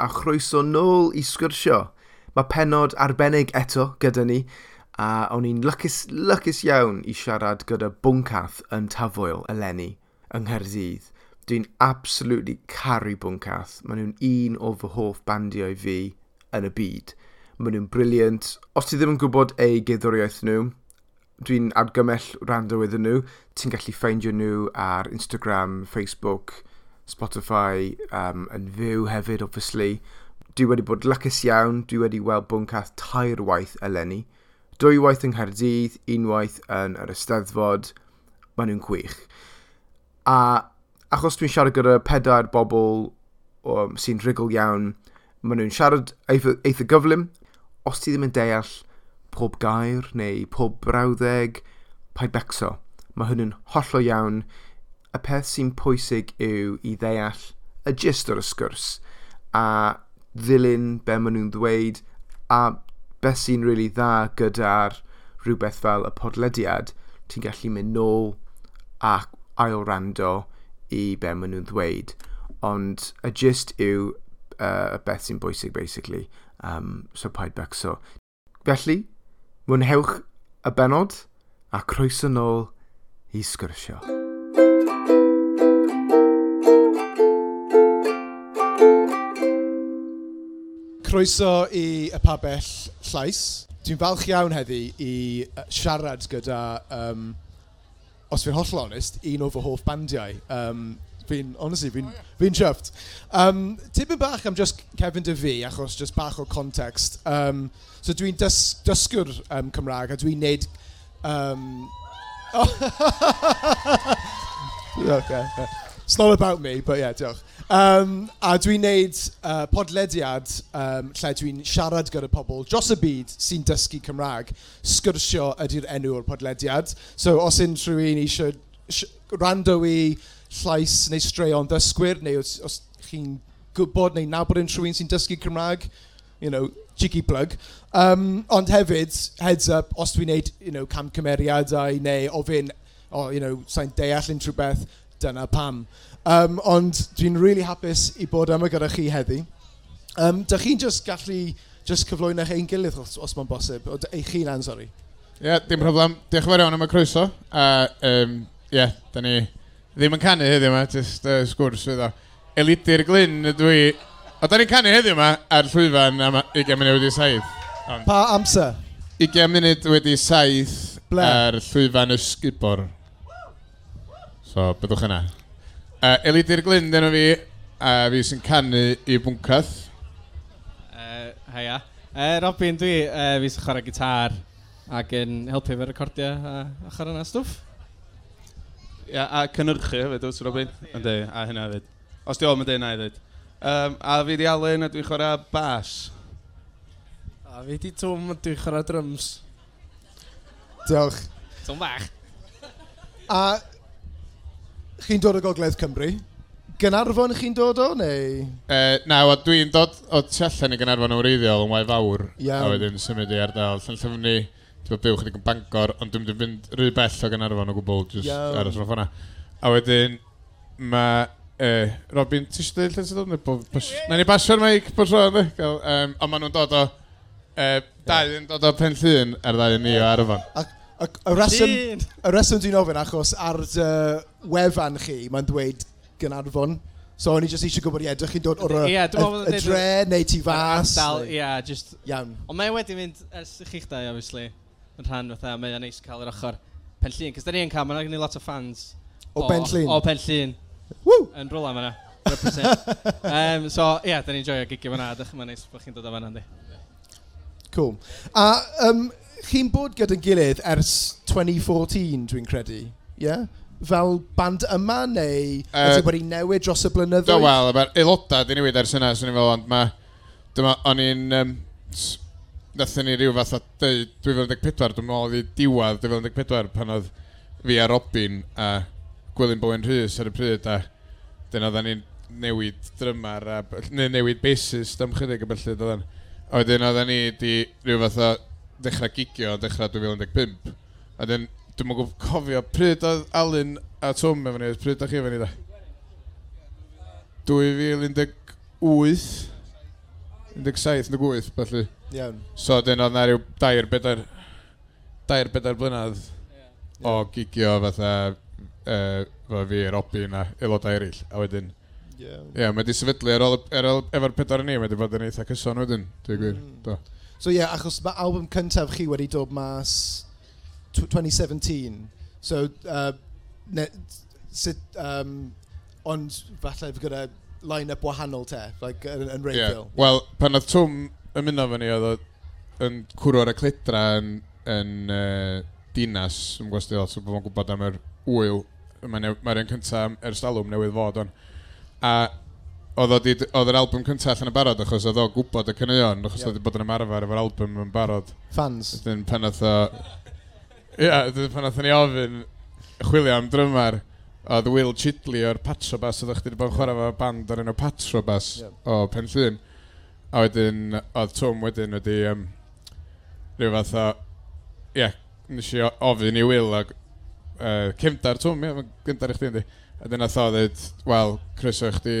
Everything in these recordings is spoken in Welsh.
a chroeso nôl i sgwrsio. Mae penod arbennig eto gyda ni a o'n i'n lycus, lycus iawn i siarad gyda Bwncath yn Tafwyl eleni yng Nghaerdydd. Dwi'n absolutely caru Bwncath. Maen nhw'n un o fy hoff bandiau fi yn y byd. Maen nhw'n briliant. Os ti ddim yn gwybod eu gyddoriaeth nhw, dwi'n argymell rando iddyn nhw. Ti'n gallu ffeindio nhw ar Instagram, Facebook, Spotify um, yn fyw hefyd, obviously. Dwi wedi bod lycus iawn, dwi wedi weld bwncath tair waith eleni. Dwy waith yng Nghaerdydd, unwaith yn yr Ysteddfod, maen nhw'n gwych. A achos dwi'n siarad gyda pedair bobl um, sy'n rhugl iawn, maen nhw'n siarad eitha, eitha gyflym. Os ti ddim yn deall pob gair neu pob brawddeg, paid becso. Mae hwn yn hollol iawn y peth sy'n pwysig yw i ddeall y gist o'r sgwrs a ddilyn be maen nhw'n ddweud a beth sy'n rili really dda gyda'r rhywbeth fel y podlediad, ti'n gallu mynd nôl ac ail rando i be maen nhw'n ddweud. Ond y gist yw uh, beth sy'n bwysig, basically. Um, so paid becso. Felly, mwynhewch y benod a croeso nôl i sgwrsio. Croeso i y pabell llais. Dwi'n falch iawn heddi i siarad gyda, um, os fi'n holl onest, un o fy hoff bandiau. Um, fi'n, honestly, fi'n fi chuffed. Um, Tipyn bach am just Kevin de fi, achos just bach o context. Um, so dwi'n dys, dysgwr um, Cymraeg a dwi'n neud... Um, oh. okay, yeah. It's not about me, but yeah, diolch. Um, a dwi'n neud uh, podlediad um, lle dwi'n siarad gyda pobl dros y byd sy'n dysgu Cymraeg. Sgyrsio ydy'r enw o'r podlediad. So os unrhyw un eisiau rando i llais neu straeon dysgwyr, neu os, os chi'n gwybod neu nabod yn rhywun sy'n dysgu Cymraeg, you know, cheeky plug. Um, ond hefyd, heads up, os dwi'n neud you know, cam cymeriadau neu ofyn, oh, you know, sa'n deall unrhyw beth, dyna pam. Um, ond dwi'n really hapus i bod yma gyda chi heddi. Um, da chi'n just gallu just cyflwyno eich ein gilydd os, os mae'n bosib, o eich chi'n an, sori. Ie, yeah, dim problem. Diolch yn fawr iawn am y croeso. A, um, ie, yeah, da ni ddim yn canu heddiw yma, just uh, sgwrs fydd o. Elidir Glyn ydw i. O, da ni'n canu heddiw yma ar llwyfan am 20 munud wedi saith. On. Pa amser? 20 munud wedi saith Ble? ar llwyfan ysgubor. So, byddwch yna. Uh, Elidir Glyn, dyna fi, a uh, fi sy'n canu i bwncath. Uh, heia. Uh, Robin, dwi, uh, fi sy'n chwarae gitar ac yn helpu fe recordio a a ochr yna stwff. Ia, a cynnyrchu hefyd, wrth Robin. Ynddi, a hynna hefyd. Os di olm yn dweud na i ddweud. Um, a fi di Alun, a dwi'n chwarae bas. A fi di Tom, a dwi'n chwarae drums. Diolch. Tom bach. A Chi'n dod o Gogledd Cymru? Gynarfon chi'n dod o, neu...? Uh, na, dwi'n dod o tu allan i Gynarfon yn wreiddiol yn waith fawr. Iawn. A wedyn symud i ardal Llan ni Dwi'n byw chydig yn Bangor, ond dwi'n mynd rhy bell o Gynarfon o gwbl, jyst aros o'r ffona. A wedyn, mae... Uh, Robin, ti eisiau dweud lle sydd o'n bod? Na ni basio'r meic, bod tro ne? Um, ond maen nhw'n dod o... Uh, dau yn dod o pen llun a'r ddau yn ni o Arfon. Ac Y, y reswm, y reswm dwi'n ofyn, achos ar dy wefan chi, mae'n dweud Gynarfon. So o'n i jyst eisiau gwybod i edrych chi'n dod o'r y, y, dre neu ti fas. Ie, yeah, just... Iawn. Ond mae wedi mynd, ers i chi'ch dau, obviously, yn rhan fatha, mae o'n neis cael yr ochr pen llun. Cys da ni yn cael, mae'n agni lot o fans. O, o Penllun? O pen llun. Woo! Yn rwla mae'na. um, so, ie, yeah, da ni'n joio gigio fyna, dych chi'n neis bod chi'n dod o fan'na, ynddi. Cool. A um, chi'n bod gyda'n gilydd ers 2014, dwi'n credu, ie? Yeah? Fel band yma, neu uh, ydy wedi newid dros y blynyddoedd? Do, wel, mae'r aelodau di newid ers yna, swn i'n fel, ond mae... Dyma, o'n i'n... Um, Nathon ni rhyw fath o dweud 2014, dwi'n meddwl i diwad 2014 pan oedd fi a Robin a Gwilym Bowen Rhys ar y pryd a dyn oedden ni'n newid drymar a neu newid basis dim chydig y bellu. A wedyn oedden ni di rhyw fath o dechrau gigio dechrau 2015. A dyn, dwi'n mwyn cofio pryd oedd Alun a Tom efo ni, pryd ydych chi efo ni da? 2018, 17, 18, felly. Iawn. So, dyn oedd na rhyw dair bedair, dair bedair blynedd o gigio fatha uh, fo fi, Robin a aelodau eraill. A wedyn, Ie, yeah. yeah, mae wedi sefydlu ar ôl, ar ôl efo'r pedwar ni, mae wedi bod yn eitha cyson wedyn, dwi'n gwir. Mm. Do. So ie, yeah, achos mae album cyntaf chi wedi dod mas 2017. So, uh, ne, sut, um, ond falle fy gyda line-up wahanol te, like, yn, yn reiddiol. Yeah. Wel, pan oedd Twm yn mynd o'n ni, oedd yn cwrw ar y clidra yn, yn uh, dinas, yn gwestiwn, so bod yn gwybod am yr wyl, mae'r ma un cyntaf ers dalwm newydd fod on. A oedd yr album cyntaf allan yn barod, achos oedd o gwybod y cynnion, achos yep. oedd wedi bod yn ymarfer efo'r album yn barod. Fans? Dyn pan oedd o... Ia, yeah, pan oedd ni ofyn chwilio am drymar, oedd Will Chidley o'r Patrobas, oedd chdi wedi bod yn chwarae fo band o'r enw Patrobas yep. o Pen Penllyn. A wedyn, oedd Tom wedyn wedi um, rhyw fath o... Ie, yeah, nes i ofyn i Will ag... uh, Cymdar, Tom, ie, yeah, gyntar i chdi ynddi. A dyna tho ddweud, wel, croeso i chdi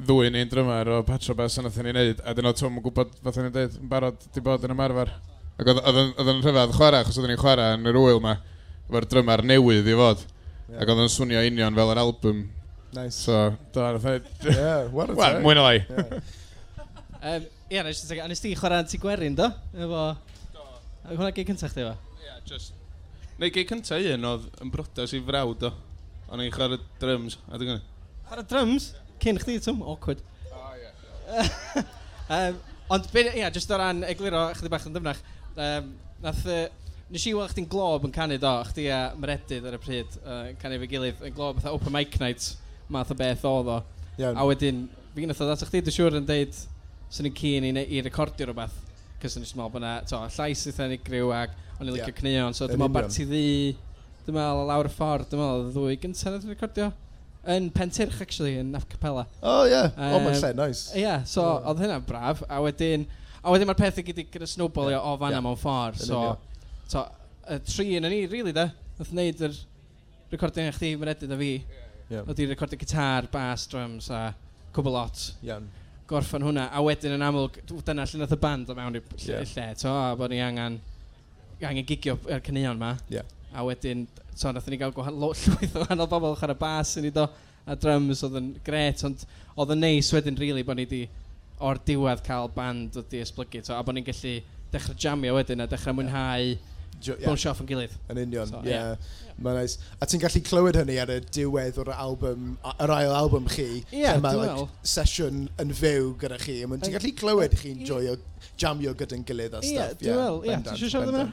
ddwy ni'n drymar o Patro Bass yn ni'n neud, a dyn o twm yn gwybod fath ni'n dweud, yn barod di bod yn ymarfer. Ac oedd yn rhyfedd chwarae, achos oedden ni'n chwarae yn yr wyl ma, efo'r drymar newydd i fod. Yeah. Ac oedd yn swnio union fel yr album. Nice. So, do, ar y Yeah, what a time. Mwy na lai. Ie, yeah, nes i nes ti chwarae anti gwerin, do? Efo... Do. Hwna gei cyntaf chdi efo? Ie, yeah, just... Neu gei cyntaf un oedd yn brodas i frawd, do. O'n i'n chwarae drums, a dwi'n gwneud. Chwarae drums? Yeah cyn chdi, Tom, awkward. Oh, um, ond, ie, yeah, just o ran egluro chdi bach yn dyfnach, um, nath, uh, nes i weld chdi'n glob yn canu do, chdi a Meredydd ar y pryd, uh, canu fe gilydd, yn glob, fatha open mic night, math o beth oedd o. Yeah. A wedyn, fi gynnwyd oedd at chdi, dwi'n siŵr yn deud, sy'n ni'n cyn i, i recordio rhywbeth, cys yn ysmol bod yna, to, llais eitha unigryw ag o'n i'n licio yeah. cneon, so dwi'n meddwl barti ddi, dwi'n meddwl lawr y ffordd, dwi'n meddwl y ddwy gyntaf na recordio yn Pentyrch, actually, yn Naf Capella. Oh. Yeah. Um, oh, mae'n lle, nice. Ie, yeah, so yeah. oedd hynna'n braf. A wedyn, a wedyn mae'r pethau gyda gyda snowball yeah. o fanna yeah. mewn ffordd. So, so, y tri yn ni, really, da. Nath wneud yr recording eich di, mae'n edrych a fi. Yeah. Oedd i recordio gitar, bass, drums a cwbl lot. Iawn. Gorffan hwnna. A wedyn yn aml, dyna lle nath y band o mewn i lle, yeah. lle. To, a bod ni angen, angen gigio y er caneuon yma. Yeah. A wedyn, so, nath ni gael gwahanol, llwyth o wahanol bobl chwarae bas yn ei do, a drums oedd yn gret, ond oedd yn neis wedyn, really, bod ni wedi o'r diwedd cael band oedd di esblygu, so, a bod ni'n gallu dechrau jamio wedyn a dechrau mwynhau yeah. bwnsio off yn gilydd. Yn union, so, yeah. yeah. Mae'n nice. A ti'n gallu clywed hynny ar y diwedd o'r album, yr ail album chi. Yeah, mae like, sesiwn yn fyw gyda chi. Mae'n ti'n gallu clywed chi'n joio jamio gyda'n gilydd a stuff. Yeah, dwi'n yeah, wel. Yeah, ti'n siarad yna?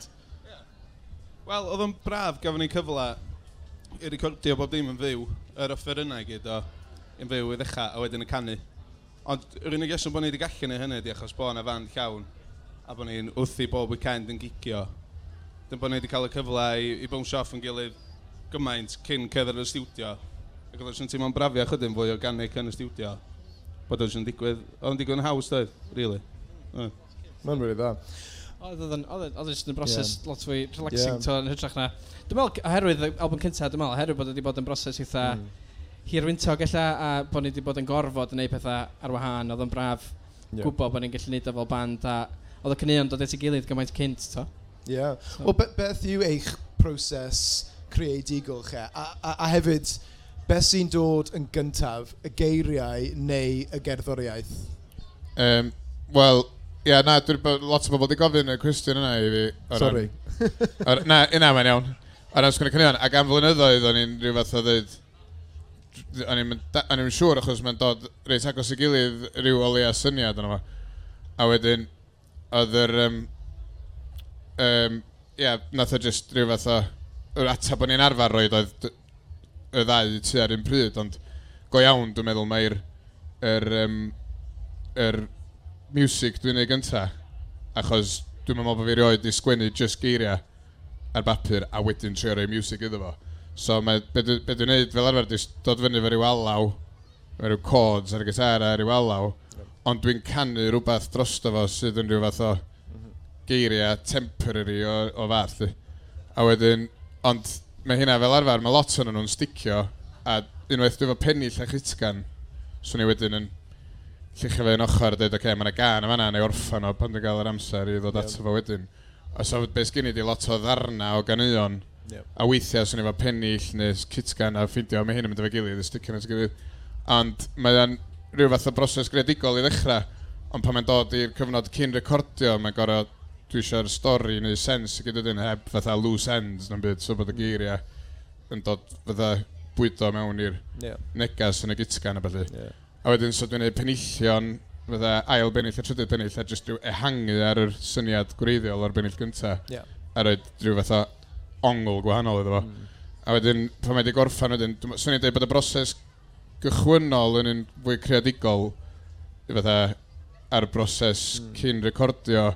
Wel, oedd o'n braf gafon ni cyfle i recordio bob dim yn fyw, yr offer yna i gyd o yn fyw i ddechrau a wedyn y canu. Ond yr unig eswm bod ni wedi gallu neu hynny ydi achos bod yna fan llawn a bod ni'n wrthi bob weekend yn gigio. Dyn bod ni wedi cael y cyfle i, i bwns off yn gilydd gymaint cyn cedder y stiwdio. Ac oedd o'n teimlo'n brafio chydyn fwy organic yn y stiwdio. Bod o'n digwydd, oedd o'n digwydd yn haws doedd, really. Uh. Mae'n rili really dda. Oedd yn, oedd yn just yn broses yeah. lot fwy relaxing yeah. to yn hytrach na. Dwi'n meddwl, oherwydd, album cyntaf, dwi'n meddwl, oherwydd bod wedi bod yn broses eitha mm. hirwyntog ella, a bod ni wedi bod yn gorfod yn neud pethau ar wahân, oedd yn braf yeah. gwybod bod ni'n gallu neud o fel band, a oedd y cynnion dod at ei gilydd gymaint cynt, to. Ie. Yeah. So. Wel, be beth yw eich proses creadigol chi? A, a, a hefyd, beth sy'n dod yn gyntaf, y geiriau neu y gerddoriaeth? Um, Wel, yeah, na, dwi'n bod lot o bobl wedi gofyn y cwestiwn yna i fi. Sorry. Ar, na, yna mae'n iawn. Ar ran sgwneud cynnion, ac am flynyddoedd o'n i'n rhyw fath o ddweud, o'n i'n siŵr achos mae'n dod reit agos i gilydd rhyw o leia syniad yna fo. A wedyn, oedd yr, um, um, yeah, nath o just rhyw fath o, yr atab o'n i'n arfer roed oedd y ddau tu ar un pryd, ond go iawn dwi'n meddwl mae'r, er, um, er, music dwi'n ei gynta, achos dwi'n meddwl bod fi rioed i sgwennu just geiriau ar bapur a wedyn trio rhoi music iddo fo. So mae, be dwi'n neud fel arfer, dwi'n dod fyny fe ryw alaw, fe ryw chords ar y gitar a ryw alaw, ond dwi'n canu rhywbeth drosto fo sydd yn rhyw fath o geiriau temporary o, o fath. A wedyn, ond mae hynna fel arfer, mae lot o'n nhw'n sticio, a unwaith dwi'n fo pennill a chitgan, swn i wedyn yn llichio fe yn ochr a dweud, oce, okay, mae'n yna gan yma na, neu orffan o pan dwi'n cael yr amser i ddod yep. ato fo wedyn. A so beth sgyn i di lot o ddarna o ganeuon, yep. a weithiau swn i fo pennill neu kitgan a ffindio, mae hyn yn mynd efo gilydd, y sticio'n at gilydd. Ond mae o'n rhyw fath o broses gredigol i ddechrau, ond pan mae'n dod i'r cyfnod cyn recordio, mae'n gorau dwi eisiau'r stori neu sens i gyda dyn heb fatha loose ends na'n byd, so bod y mm. geiriau yn dod fatha bwydo mewn i'r yeah. negas yn y gitgan a felly. Yeah. A wedyn, so dwi'n gwneud penillion, fydda ail bennill a trydydd bennill, a jyst rhyw ehangu ar yr syniad gwreiddiol o'r bennill gyntaf. Yeah. A roed rhyw fath o ongl gwahanol iddo fo. Mm. A wedyn, pan mae wedi gorffan wedyn, swn i'n dweud bod y broses gychwynnol yn un fwy creadigol, fydda ar y broses mm. cyn recordio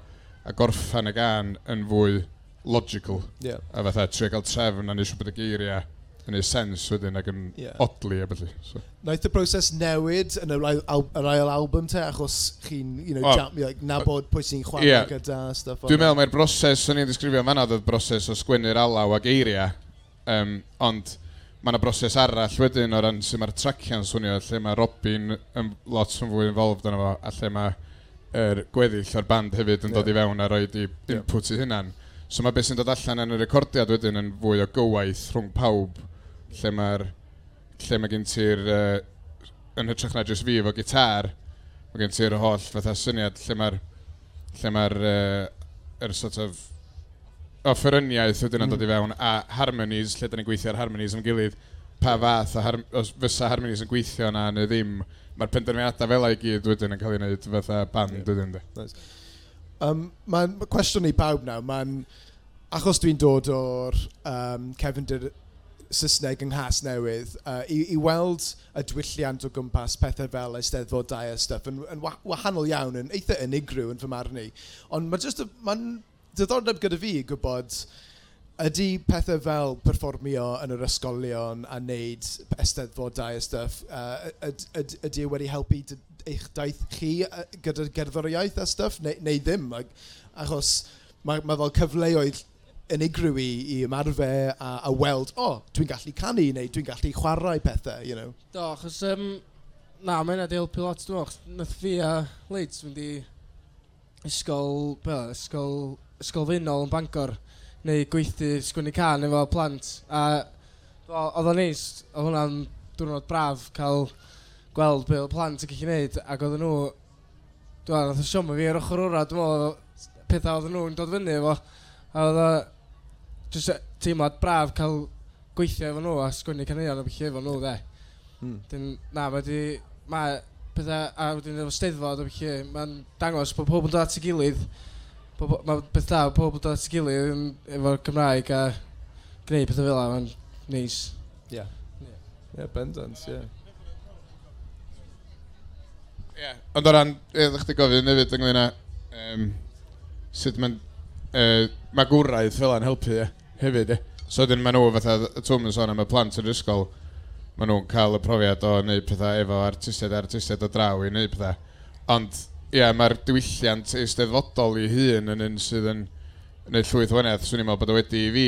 a gorffan y gan yn fwy logical. Yeah. A fatha, trio gael trefn a nes bod y geiriau yn ei sens wedyn ac yn yeah. odli a felly. So. Naeth y broses newid yn yr ail, yr ail album te, achos chi'n you know, oh. jam, like, nabod pwy sy'n chwarae yeah. gyda stuff. Dwi'n meddwl mae'r broses, o'n i'n disgrifio fan'na, oedd broses o sgwennu'r alaw ac eiriau, um, ond mae yna broses arall wedyn o ran sy'n mae'r tracian swnio, lle mae Robin yn lot yn fwy involved yna fo, a lle mae er gweddill o'r band hefyd yn yeah. dod i fewn a roed i input yeah. i hynna'n. So mae beth sy'n dod allan yn y recordiad wedyn yn fwy o gywaith rhwng pawb lle mae'r lle mae gen ti'r uh, yn hytrach na jyst fi efo gitar mae gen ti'r holl fatha syniad lle mae'r lle mae'r uh, er sort of offeryniaeth wedyn yn mm. dod i mm. fewn a harmonies lle da ni'n gweithio ar harmonies yn gilydd pa fath a harm, os fysa harmonies yn gweithio na neu ddim mae'r penderfyniadau fel i gyd wedyn yn cael ei wneud fatha band yeah. wedyn de. Um, Mae'n cwestiwn i bawb nawr, mae'n achos dwi'n dod o'r um, cefndir Saesneg yng Nghas Newydd uh, i, i weld y diwylliant o gwmpas pethau fel eisteddfod dau a stuff yn, yn wahanol iawn, yn eitha unigryw yn fy marn i. Ond mae jyst, mae'n diddordeb gyda fi gwybod ydy pethau fel perfformio yn yr ysgolion a wneud eisteddfod dau a stuff, uh, yd, yd, ydy e wedi helpu eich daith chi gyda gerddoriaeth a stuff, neu, neu ddim? Achos mae, mae fel cyfleoedd unigryw i, i ymarfer a, a weld, o, oh, dwi'n gallu canu neu dwi'n gallu chwarae pethau, you know. Do, achos, um, na, mae yna deil pilot, dwi'n meddwl, nath fi a Leids fynd i ysgol, be, ysgol, ysgol fynol yn Bangor, neu gweithio sgwini can efo plant, a oedd o'n neis, oedd hwnna'n diwrnod braf cael gweld be oedd plant yn gallu gwneud, ac oedd nhw, dwi'n meddwl, nath o siom fi ar ochr wrra, dwi'n meddwl, pethau oedd nhw'n dod fyny efo, a oedd jyst teimlad braf cael gweithio efo nhw a sgwynnu caneuon a bethau efo nhw, dde. Mm. Dyn, na, mae di, mae pethau, a wedyn efo steddfod a bethau, mae'n dangos bod pobl yn dod at ei gilydd, mae pethau, pobl yn dod at ei gilydd efo'r Cymraeg a gwneud pethau fel yna, mae'n neis. Ie. Yeah. Ie, yeah. bendant, ie. Ie, Ond o ran, ydych chi gofyn hefyd ynglyn â um, sut mae'n uh, mae magwraeth fel yna'n helpu, ie. Yeah hefyd, e. So dyn maen nhw, fatha, twm yn sôn am y plant yn yr ysgol, maen nhw'n cael y profiad o wneud pethau efo artistiaid a artistiaid o draw i wneud pethau. Ond, ie, mae'r diwylliant eisteddfodol i hun yn un sydd yn wneud llwyth wanaeth, swn i'n meddwl bod o wedi i fi.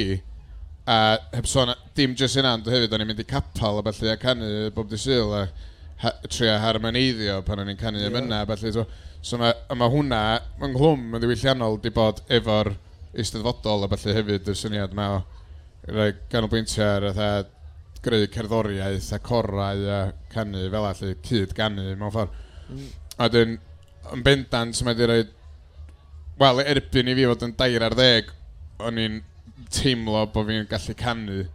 A heb sôn, dim jyst yna, ond hefyd, o'n i'n mynd i capal a falle a canu bob dysil a ha, trio harmoneiddio pan o'n i'n canu yeah. yma, felly. So, so mae, ma hwnna, mae'n ynghlwm yn ddiwylliannol di bod efo'r eisteddfodol a falle hefyd y syniad yma o roi ganolbwyntiau ar greu cerddoriaeth a corau a canu fel allu, cyd ganu mewn ffordd. Mm. A dyn, yn bendant, mae wedi rhoi... Wel, erbyn i fi fod yn dair ar ddeg, o'n i'n teimlo bod fi'n gallu canu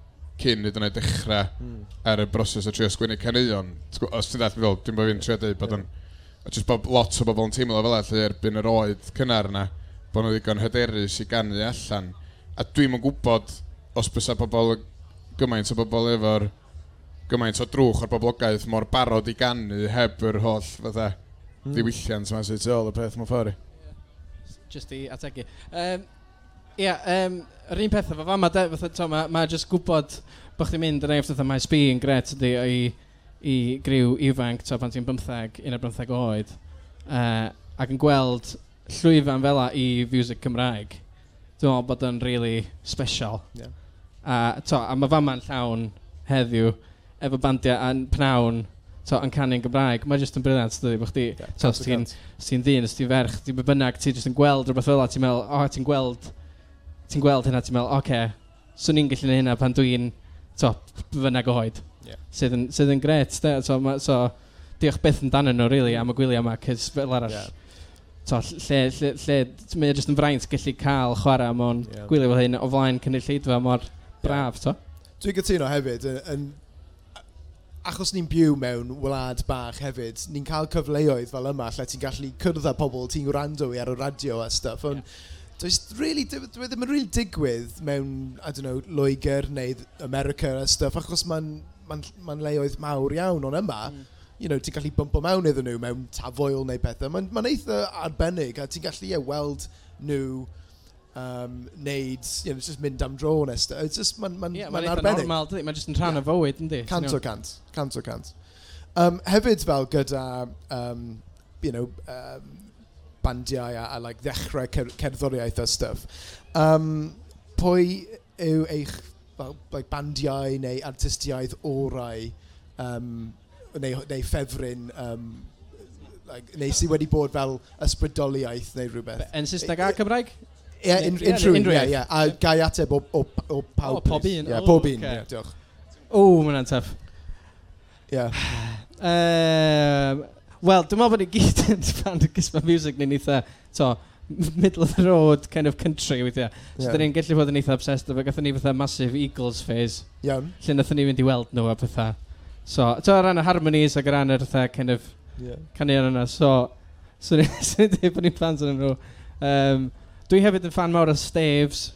cyn iddyn nhw dechrau mm. ar y broses o trio sgwynnu caneuon. Os ti'n dall, dwi'n bod fi'n trio dweud bod yn... Yeah. Just bod lot o bobl yn teimlo fel allu erbyn yr oed cynnar yna bod nhw ddigon hyderus i ganu allan. A dwi'm yn gwybod os bysa bobl gymaint o bobl efo'r gymaint o drwch o'r boblogaeth mor barod i ganu heb yr holl fatha mm. diwylliant yma sydd tu ôl y peth mewn ffordd. Just i ategu. Um, Ia, yeah, um, yr un peth efo fama, de, fatha, to, mae ma jyst gwybod bod chdi'n mynd yn eifft, mae sbi yn gret ydi i, i griw ifanc, to, pan ti'n 15, 11 oed, uh, ac yn gweld llwyfan fel i fiwsig Cymraeg, dwi'n meddwl bod o'n really special. Yeah. A, to, a mae fama'n llawn heddiw, efo bandiau a'n pnawn, to, yn canu'n Gymraeg, mae jyst yn briliant, dydy, bod chdi, yeah, to, os ti'n ti ddyn, os ti'n ferch, ti'n bynnag, ti'n jyst yn gweld rhywbeth fel ti'n meddwl, o, oh, ti'n gweld, ti'n gweld hynna, ti'n meddwl, oce, okay, swn i'n gallu gwneud hynna pan dwi'n, to, bynnag o hoed. Yeah. Sydd, yn, sydd yn gret, de, to, ma, so, diolch beth yn dan nhw, really, am y gwyliau yma, cys fel arall, yeah to, lle, lle, lle mae jyst yn fraint gallu cael chwarae mewn yeah. gwylio fel hyn o flaen cynulleidfa mor braf. To. Dwi'n gytuno hefyd, yn, yn, achos ni'n byw mewn wlad bach hefyd, ni'n cael cyfleoedd fel yma lle ti'n gallu cyrdd â pobl ti'n gwrando i ar y radio a stuff. Ond, yeah. Does really, dwi ddim yn really digwydd mewn, I don't know, Loegr neu America a stuff, achos mae'n ma, ma, leoedd mawr iawn ond yma. Mm you know, ti'n gallu bympo mewn iddyn nhw mewn tafoel neu pethau. Mae'n ma eitha arbennig a ti'n gallu yeah, weld nhw um, neud, you know, just mynd am dro yn ystod. It's just, mae'n ma yeah, ma arbennig. normal, dydy, mae'n just yn rhan yeah. o fywyd, yndi? Cant o cant, cant o cant. Um, hefyd fel gyda, um, you know, um, bandiau a, a like, ddechrau cer cerddoriaeth a stuff. Um, pwy yw eich fel, like, bandiau neu artistiaeth orau um, neu, neu ffefryn um, like, neu sydd wedi bod fel ysbrydoliaeth neu rhywbeth. Yn Saesneg a Cymraeg? Ie, unrhyw un, ie, ie. A gai ateb o, o, o pawb. O, pob un. Ie, pob un, ie, diolch. O, mae'n antaf. Ie. Wel, dwi'n meddwl bod ni gyd yn fan o Gysma Music ni'n eitha, to, middle of the road kind of country weithiau. So yeah. da ni'n gallu bod yn eitha obsessed efo, gatho ni fatha massive Eagles phase. Iawn. Yeah. Lle natho ni fynd i weld nhw a pethau. So, to o ran y harmonies ac o ran yr eitha kind of yeah. canuon yna. So, so ni'n dweud bod ni'n fans yn nhw. Um, dwi hefyd yn fan mawr o staves.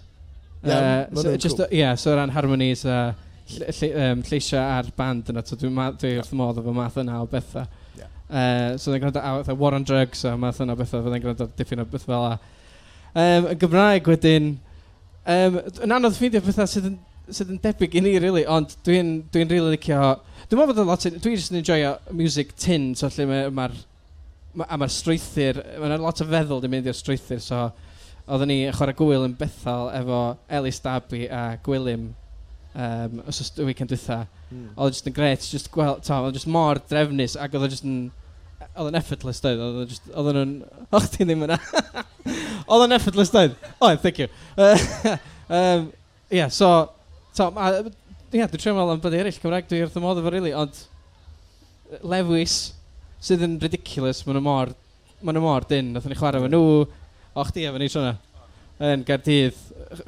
Yeah, uh, so, just, cool. yeah, so o ran harmonies a lle, lle, um, lleisio ar band yna. So, dwi'n dwi wrth modd o fy math yna o bethau. Yeah. Uh, so, dwi'n gwrando ar War on Drugs a math yna o bethau. Dwi'n gwrando ar diffyn o beth fel a. Um, yn Gymraeg wedyn, um, yn anodd ffeindio pethau sydd yn sydd yn debyg i ni, really, ond dwi'n dwi really licio... Dwi'n meddwl bod yn lot... Dwi'n just yn enjoyo music tin, so lle mae'r... Ma, ma, a mae'r strwythyr... Mae'n lot o feddwl di mynd i'r strwythyr, so... Oedden ni chwarae gwyl yn Bethel efo Elis Dabby a Gwilym um, os oes y weekend dwytha. Mm. Oedd jyst yn gret, jyst gweld, ta, oedd jyst mor drefnus ac oedd jyst yn... Oedd yn effortless doedd, oedd jyst... Oedd nhw'n... Och, ti ddim yna. oedd yn effortless doedd. Oedd, thank you. um, yeah, so So, a, ia, dwi'n trio meddwl am bod eraill Cymraeg, dwi wrth y modd efo, really, ond lewis sydd yn ridiculous, maen nhw mor, maen nhw mor dyn, nath ni chwarae efo nhw, o chdi efo ni trwyna, yn Gardydd,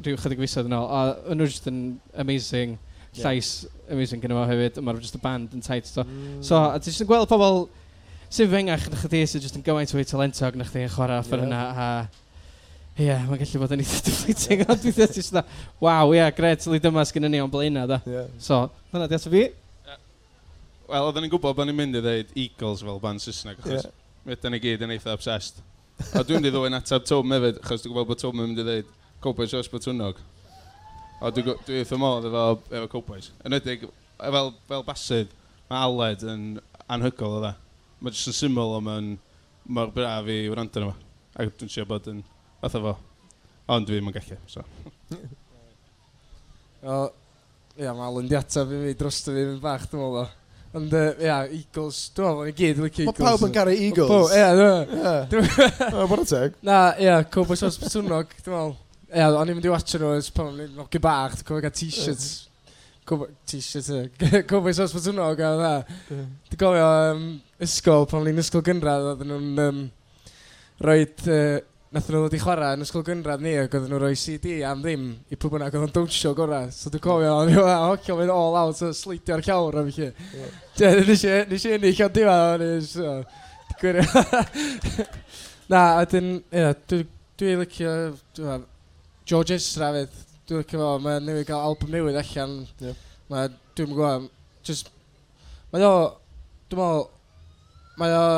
rhyw chydig fisoedd yn ôl, a nhw jyst yn amazing, llais yeah. amazing gyda fo hefyd, a mae'r just y band yn tight, so, mm. so a ti jyst yn gweld pobl sy'n fengach na chdi, sy'n jyst yn gymaint o'i talentog na chdi yn chwarae offer yeah. hynna, a Ie, yeah, mae'n gallu bod yn eitha deflating, ond dwi ddim jyst na, waw, ie, yeah, gret, li dyma sgyn ni o'n blaenau, da. Yeah. So, dyna di ato fi. Yeah. Wel, oedden ni'n gwybod bod ni'n mynd i ddeud Eagles fel band Saesneg, achos yeah. wedyn ni gyd yn eitha obsessed. A dwi'n mynd i ddwy'n atab Tom hefyd, achos dwi'n gwybod bod Tom yn mynd i ddeud Cowboys os bod. A dwi'n dwi, dwi eitha modd efo, efo Cowboys. Yn ydig, fel, fel basydd, mae Aled yn anhygol o dda. E. Mae jyst yn syml o mae'n mor braf i wrando nhw. Ac dwi'n siarad bod yn fath o fo. Ond dwi ddim yn gallu, so. o, ia, mae Alan di ateb i fi dros fi yn bach, dwi'n meddwl. Ond, ia, Eagles, dwi'n meddwl, ni gyd, licio Eagles. Mae pawb yn garu Eagles. Ia, dwi'n meddwl. teg. Na, ia, Cobos os Byswnog, dwi'n meddwl. Ia, o'n i'n mynd i watch nhw, ys pan o'n i'n nogi bach, dwi'n cofio gael t-shirts. T-shirt, Cobos os Byswnog, a dda. Dwi'n gofio ysgol, pan o'n i'n ysgol gynradd, oedden nhw'n um, roed Nath nhw ddod i chwarae yn ysgol gynradd ni ac oedden nhw rhoi CD am ddim i pwy bynnag oedd o'n dawnsio gorau. So dwi'n cofio, o'n i'n meddwl, hocio fynd all out, so sleidio'r llawr am i chi. Nes i enni llawn diwa, o'n i'n gwirio. Na, a ydyn, ia, dwi'n licio, George Ezra fydd, dwi'n licio fo, mae'n newydd gael album newydd allan. Mae, dwi'n gwybod, just, mae o, dwi'n meddwl, mae o,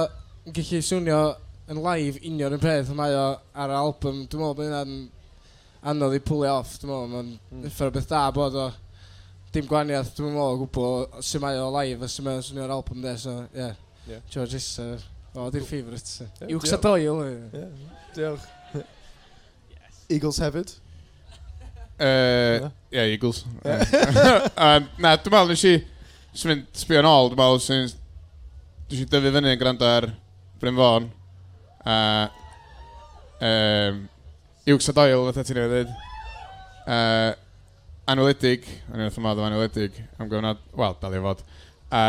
yn gallu swnio yn live union yn peth, mae o ar album, dwi'n meddwl bod hynna'n anodd i pwlio off, dwi'n meddwl, mae'n mm. effer o beth da bod o dim gwaniaeth, dwi'n meddwl o gwbl, sy'n mae o live, a sy'n mae o ar album de, so, ie, yeah. yeah. George Isser, o, oh, di'n ffifrit. Yeah, Iwch sa doil. Yeah. Diolch. Eagles hefyd? Ie, uh, yeah, Eagles. Yeah. um, na, dwi'n meddwl nes i, sy'n mynd sbio yn ôl, dwi'n meddwl sy'n, dwi'n dyfu fyny yn gwrando ar Bryn Fawn, A... Um, Iwgs a Doyle, fatha ti'n ei ddweud. Uh, anweledig, o'n i'n ffymodd o anweledig, am gyfnod, wel, dal i fod. A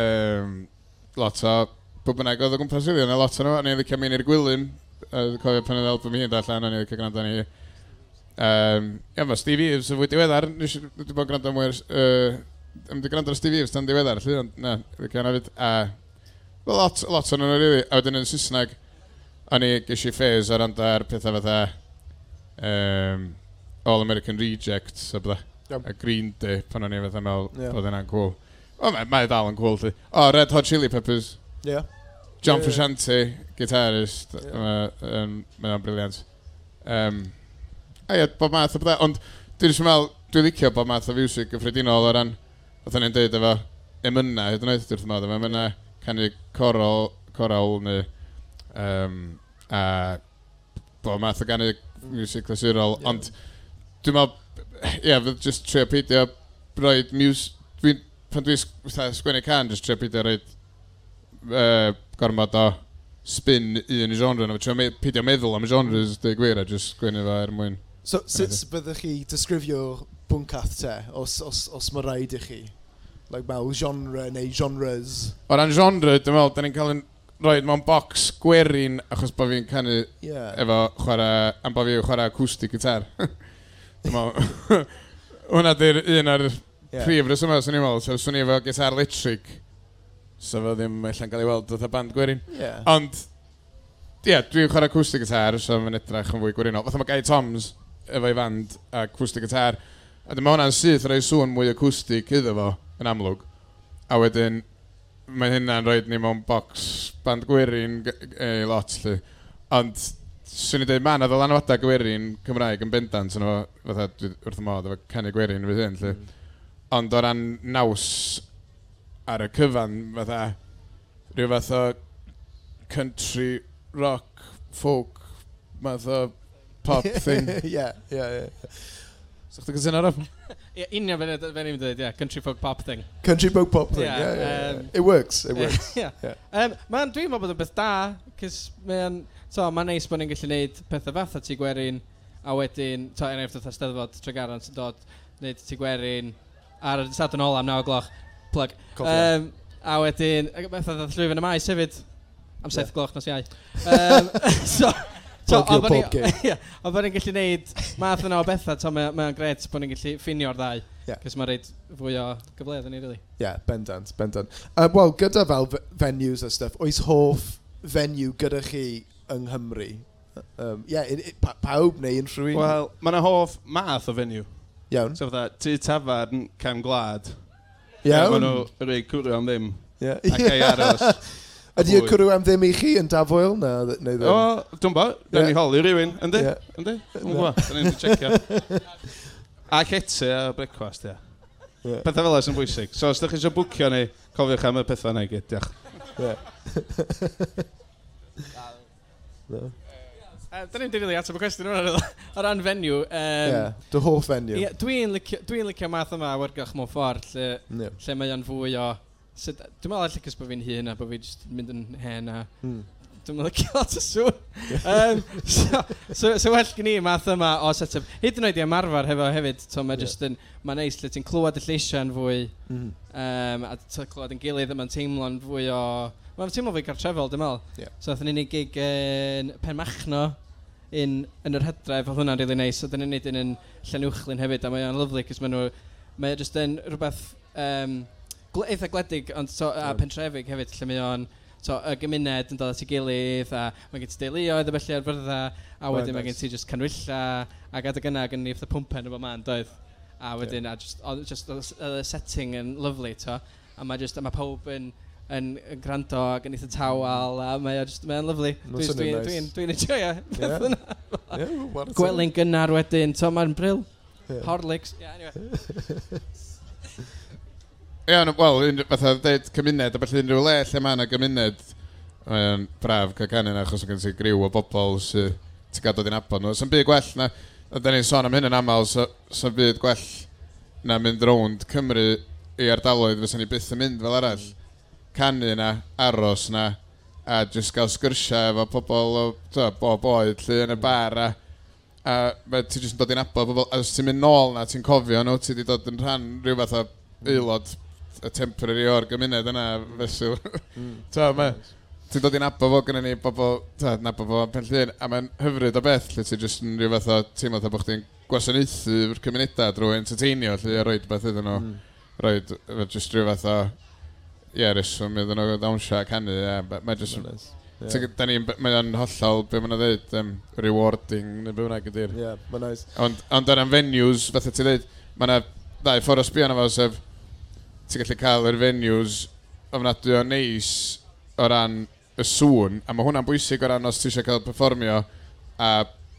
um, lot o bwbynnau oedd o gwmpas iddi, yna lot o nhw, o'n i'n ddicio mynd i'r gwylyn, uh, cofio pan oedd album hi'n allan, o'n i'n ddicio gwrando ni. Um, ia, mae Steve Eves, yn fwy diweddar, nes i wedi bod gwrando mwy, uh, ym di gwrando ar Steve Eves, tan diweddar, lly, ond na, ddicio yna fyd. A Well, lot, lot o'n nhw, really. A wedyn yn Saesneg, o'n i gysi ffeis ar anda'r pethau fatha um, All American Rejects a bydda. Yep. A Green Day, pan o'n i fatha meddwl yeah. bod yna'n cool. O, mae, mae dal yn cool, ti. O, Red Hot Chili Peppers. Yeah. John yeah, Frusciante, yeah. gitarist, yeah. mae o'n briliant. Um, a ie, bob math o bydda, ond dwi'n siŵr meddwl, dwi'n licio bob math o fiwsig gyffredinol o ran, oedd hynny'n dweud efo, emynna, hyd yn oed, dwi'n modd, emynna, yeah canu coral, coral neu... Um, a bo, math o ganu music clasurol, yeah. ond dwi'n meddwl, ie, yeah, fydd jyst trio peidio roed mus... Dwi, pan dwi'n sgwennu can, jyst trio peidio roed uh, gormod o spin un genre, ond trio me, peidio meddwl am genres, dwi gwir, a jyst sgwennu fo er mwyn. So, sut byddwch chi disgrifio bwncath te, os, os, os mae rhaid i chi? like, mewn genre neu genres? O ran genre, dwi'n meddwl, da ni'n cael yn roed mewn box gwerin achos bod fi'n canu yeah. efo chwarae, am bod fi'n chwarae acoustic gitar. dwi'n meddwl, hwnna di'r un ar yeah. prif rhesymau, swn i'n meddwl, so swn i efo gitar electric, so fo ddim allan cael ei weld oedd band gwerin. Yeah. Ond, ie, yeah, dwi'n chwarae acoustic gitar, so mae'n edrych yn fwy gwirinol. Fatha mae Guy Toms efo'i fand acoustic gitar, a dyma hwnna'n syth rhoi sŵn mwy acoustic iddo fo yn amlwg. A wedyn, mae hynna'n rhoi ni mewn bocs band gwirin e, lot, lly. Ond, swn i dweud, mae yna ddylanwadau gwirin Cymraeg yn bendant yno, fatha, wrth y modd, efo canu gwirin fydd hyn, lly. Mm. Ond o ran naws ar y cyfan, fatha, rhyw fath o country, rock, folk, math o pop thing. Ie, ie, ie. So chdi'n cysyno ar union fe ni'n dweud, yeah, country folk pop thing. Country folk pop thing, yeah, yeah, yeah, yeah. Um, It works, it works. yeah. yeah. Um, Mae'n dwi'n meddwl bod yn beth da, cys mae'n, So, mae'n neis bod ni'n gallu gwneud pethau fath o ti gwerin, a wedyn, to, er enghraifft oedd Steddfod Tregaran sy'n dod, wneud ti gwerin ar y sadwn ola am 9 gloch, plug. Um, a wedyn, beth oedd llwyfan y maes hefyd, am 7 yeah. gloch nos iau. Um, so, plogio pob gêm. Ie, ond bod ni'n gallu neud math yna o bethau, to mae'n ma gret bod ni'n gallu ffinio'r ddau. Yeah. Cys mae'n reid fwy o gyfleoedd yn ei rili. Really. Ie, yeah, bendant, bendant. Uh, Wel, gyda fel venues a stuff, oes hoff venue gyda chi yng Nghymru? Um, yeah, in, in, pa pawb neu unrhyw un? Wel, mae yna hoff math o venue. Iawn. So fydda, ty tafarn, cam gwlad. Iawn. Mae nhw rei cwrio am ddim. Ie. Yeah. Ac ei aros. Ydy y cwrw am ddim i chi yn dafwyl? Na, neu ddim? O, dwi'n bo, da ni holi rhywun, yndi? Yndi? Dwi'n gwybod, da ni'n checio. A cete a brecwast, ia. Yeah. Pethau fel sy'n bwysig. So, os ydych chi eisiau bwcio ni, cofiwch am y pethau yna i gyd, diolch. Da ni'n dyrili ateb y cwestiwn yma o ran fenyw. Um, yeah, dy hoff fenyw. Yeah, Dwi'n licio, dwi licio math yma o wergach mewn ffordd, lle, yeah. lle mae o'n fwy o So, dwi'n meddwl allu cys bod fi'n hun a bod fi jyst mynd yn hen a... Mm. Dwi'n meddwl cael lot o sŵn. um, so, so, so well gen i math yma o set-up. Hyd yn oed i ymarfer hefo hefyd, to mae yeah. just yn... Mae'n neis lle ti'n clywed y lleisiau yn fwy. Mm. Um, a ti'n clywed yn gilydd a mae'n teimlo'n fwy o... Mae'n teimlo fwy cartrefol, dwi'n meddwl. Yeah. So, oedden ni'n ei gig yn Penmachno un yn yr hydref, oedd hwnna'n really neis. Oedden ni'n neud un yn Llanwchlyn hefyd, a mae o'n lyflu, cos mae nhw... Mae jyst yn rhywbeth... Um, eitha gwledig, ond so, a pentrefig hefyd, lle mae o'n so, y gymuned yn dod at ei gilydd, a mae gen ti deuluoedd y felly ar fyrddau, a wedyn right, mae gen ti just canwylla, a adeg yna gen ni fatha pwmpen efo man, doedd. A wedyn, a just, o, just o, y setting yn lyflu, to, a mae just, a mae pawb yn, yn, yn gwrando ac yn eitha tawal a mae o'n mae lyflu. Dwi'n dwi, nice. dwi, dwi enjoyo beth yna. Gwelyn gynnar wedyn, to mae'n bril. Yeah. Horlicks. Yeah, anyway. Ie, yeah, wel, fatha dweud cymuned, a felly unrhyw le lle mae yna gymuned, mae'n braf cael canu na, achos gen ti griw o bobl sy'n ti gadw di'n abod nhw. Sa'n byd gwell na, a da ni'n sôn am hyn yn aml, sa'n byd gwell na mynd rownd Cymru i ardaloedd fysa ni byth yn mynd fel arall. Canu na, aros na, a jyst gael sgyrsiau efo pobl o to, bob oed lle yn y bar a, a ti jyst yn dod i'n abod pobl, a os ti'n mynd nôl na, ti'n cofio nhw, ti wedi dod yn rhan rhyw fath o aelod y temporary o'r gymuned yna fesw. Mm. ma, ti'n dod i'n abo fo gyda ni bobl, ta, na bobl yn Penllyn, a mae'n hyfryd o beth, lle ti'n jyst yn rhyw fath o teimlo ta bod chdi'n gwasanaethu'r cymunedau drwy entertainio, lle a roed beth iddyn nhw. Mm. Roed, jyst rhyw fath o, ie, yeah, reswm iddyn nhw ddawnsio a canu, ie, a mae jyst... Nice. Yeah. Ni, mae o'n hollol, be mae'n dweud, um, rewarding, neu be wna'n gyda'r. Ie, yeah, mae'n nice. Ond, ond ar venues, fatha ti'n dweud, mae yna ddau ffordd o sbio na fo, sef ti'n gallu cael yr venues ofnadwy o neis o ran y sŵn, a mae hwnna'n bwysig o ran os ti eisiau cael performio a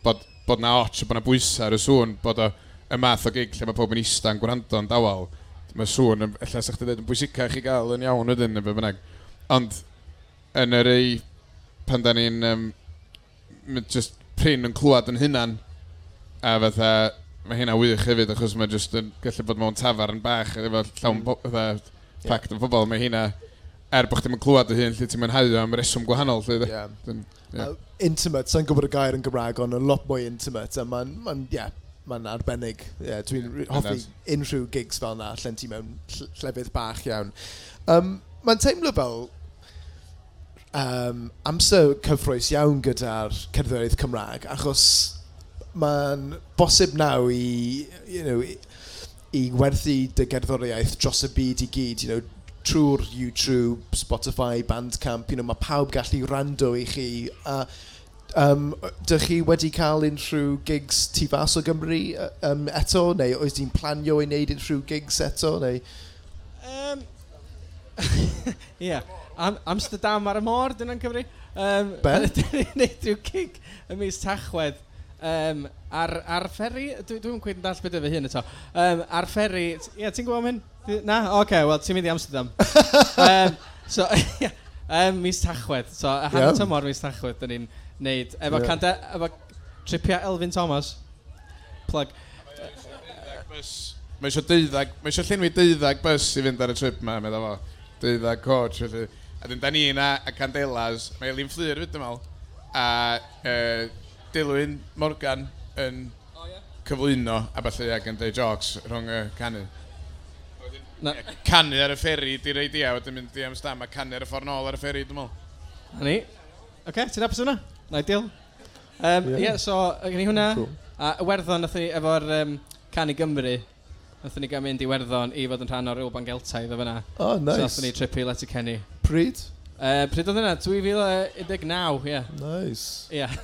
bod, bod na och, bod na bwysau ar y sŵn, bod o y math o gig lle mae pob yn ista'n gwrando'n dawel. Mae sŵn, efallai sa'ch dweud, yn bwysicach i gael yn iawn ydyn, neu be bynnag. Ond, yn yr ei, pan da ni'n um, just prin yn clywed yn hunan, a fatha, mae hynna wych hefyd, achos mae jyst yn gallu bod mewn tafar yn bach, efo llawn mm. pact yn pobl, mae hynna, er bod chdi'n clywed y hyn, lle ti'n mwynhau am reswm gwahanol. Lle, yeah. Dyn, yeah. Uh, intimate, sa'n gwybod y gair yn Gymraeg, ond yn lot mwy intimate, a mae'n, ma yeah, mae'n arbennig. Yeah, Dwi'n yeah, hoffi unrhyw gigs fel yna, lle ti mewn llefydd bach iawn. Um, mae'n teimlo fel um, amser cyffroes iawn gyda'r cerddoriaeth Cymraeg, achos mae'n bosib naw i, you know, i, i werthu dy gerddoriaeth dros y byd i gyd, you know, trwy'r YouTube, Spotify, Bandcamp, you know, mae pawb gallu rando i chi. A um, dych chi wedi cael unrhyw gigs tu fas o Gymru um, eto, neu oes di'n planio i wneud unrhyw gigs eto, neu... Um, yeah. Am Amsterdam ar y môr, dyna'n Cymru. Um, Be? Dyna'n gwneud rhyw gig y mis tachwedd Um, ar, ar ferri, dwi'n dwi gweud yn dall beth efo hyn eto. Um, ar ferri, ie, yeah, ti'n gwybod mynd? Na? Oce, okay, wel, ti'n mynd i Amsterdam. um, so, yeah, um, mis tachwedd. So, a hanner yeah. tymor mis tachwedd, dyn ni'n neud. Efo, yeah. canda, efo tripia Elfyn Thomas. Plug. Mae eisiau deuddag, mae eisiau llenwi deuddag bus i fynd ar y trip yma, meddwl fo. Deuddag coach, felly. A dyn da ni yna, a Candelas, mae Elin Fflyr, fyd yma. A uh, Dilwyn Morgan yn oh, yeah. cyflwyno a falle ag yn dweud jocs rhwng y canu. Na. Canu ar y fferi di reid ia, wedyn mynd i Amsterdam a canu ar y ffordd nôl ar y fferi, dwi'n meddwl. Na ni. Oce, okay, ti'n apus hwnna? Na i deal. Um, yeah. yeah. so, gen i hwnna. Cool. A werddon, nath ni efo'r um, canu Gymru, nath ni gael mynd i werddon i fod yn rhan o'r Ilban Geltaidd o fyna. Oh, nice. So, nath ni tripu Letty Kenny. Pryd? Uh, pryd oedd hynna? 2019, ie. Yeah. Nice. Ie. Yeah.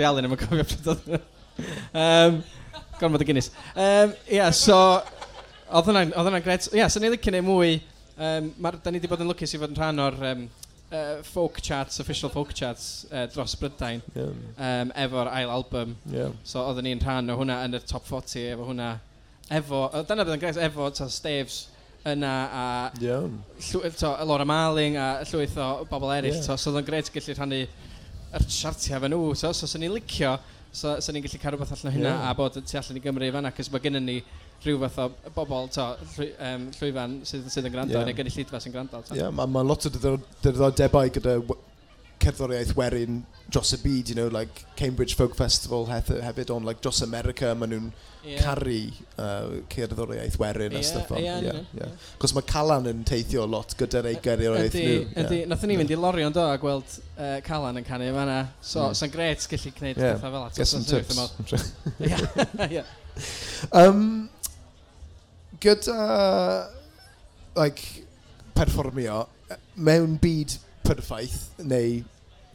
Di Alun yn cofio pryd oedd um, Gormod y Guinness. Um, yeah, so, oedd hwnna'n gret. Ie, yeah, so ni'n licio neu mwy. Um, mar, da ni wedi bod yn lwcus i fod yn rhan o'r um, uh, folk charts, official folk charts uh, dros Brydain yeah. um, efo'r ail album. Yeah. So oedden ni'n rhan o hwnna yn y top 40 efo hwnna. Efo, dyna bydd yn gret, efo ta, Staves yna a yeah. llwy, to, Laura Marling a llwyth o bobl eraill. Yeah. To, so oedd yn gret gallu rhannu yr chartiau fan nhw. So, so, so ni'n licio, so, so ni'n gallu cael rhywbeth allan o hynna yeah. a bod tu allan i Gymru fan'na, acos mae gennym ni rhyw fath o bobl to, llwy, um, llwyfan sydd, sydd yn gwrando yeah. neu gynulleidfa sy'n gwrando. Ie, yeah, mae ma lot o diddordebau gyda cerddoriaeth werin dros y byd, you know, like Cambridge Folk Festival hefyd, ond like dros America maen nhw'n yeah. caru uh, cerddoriaeth werin yeah, a stuff on. Yeah, yeah, yeah. Cos mae Calan yn teithio lot gyda'r ei gerddoriaeth nhw. Ydy, nath ni fynd i Lorion do a gweld uh, Calan yn canu fanna. So, mm. sa'n gret gallu gwneud yeah. pethau fel ato. Get some tips. yeah. Um, gyda, like, perfformio, mewn byd perffaith neu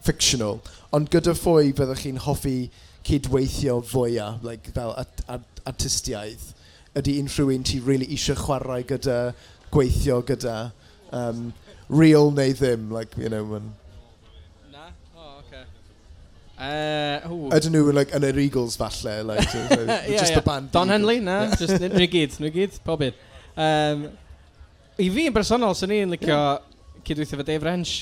fictional, ond gyda phwy byddwch chi'n hoffi cydweithio fwyaf, like, fel art art artistiaeth, ydy unrhyw un ti really eisiau chwarae gyda, gweithio gyda, um, real neu ddim, like, you know, when... Na? Oh, okay. Uh. Ydyn nhw like, yn yr Eagles falle, like, so, so, yeah, just yeah. the band. Don Henley, na, just nhw gyd, nhw gyd, pob un. Um, I fi yn bersonol, sy'n ni'n licio yeah. cydweithio fy Dave Rench.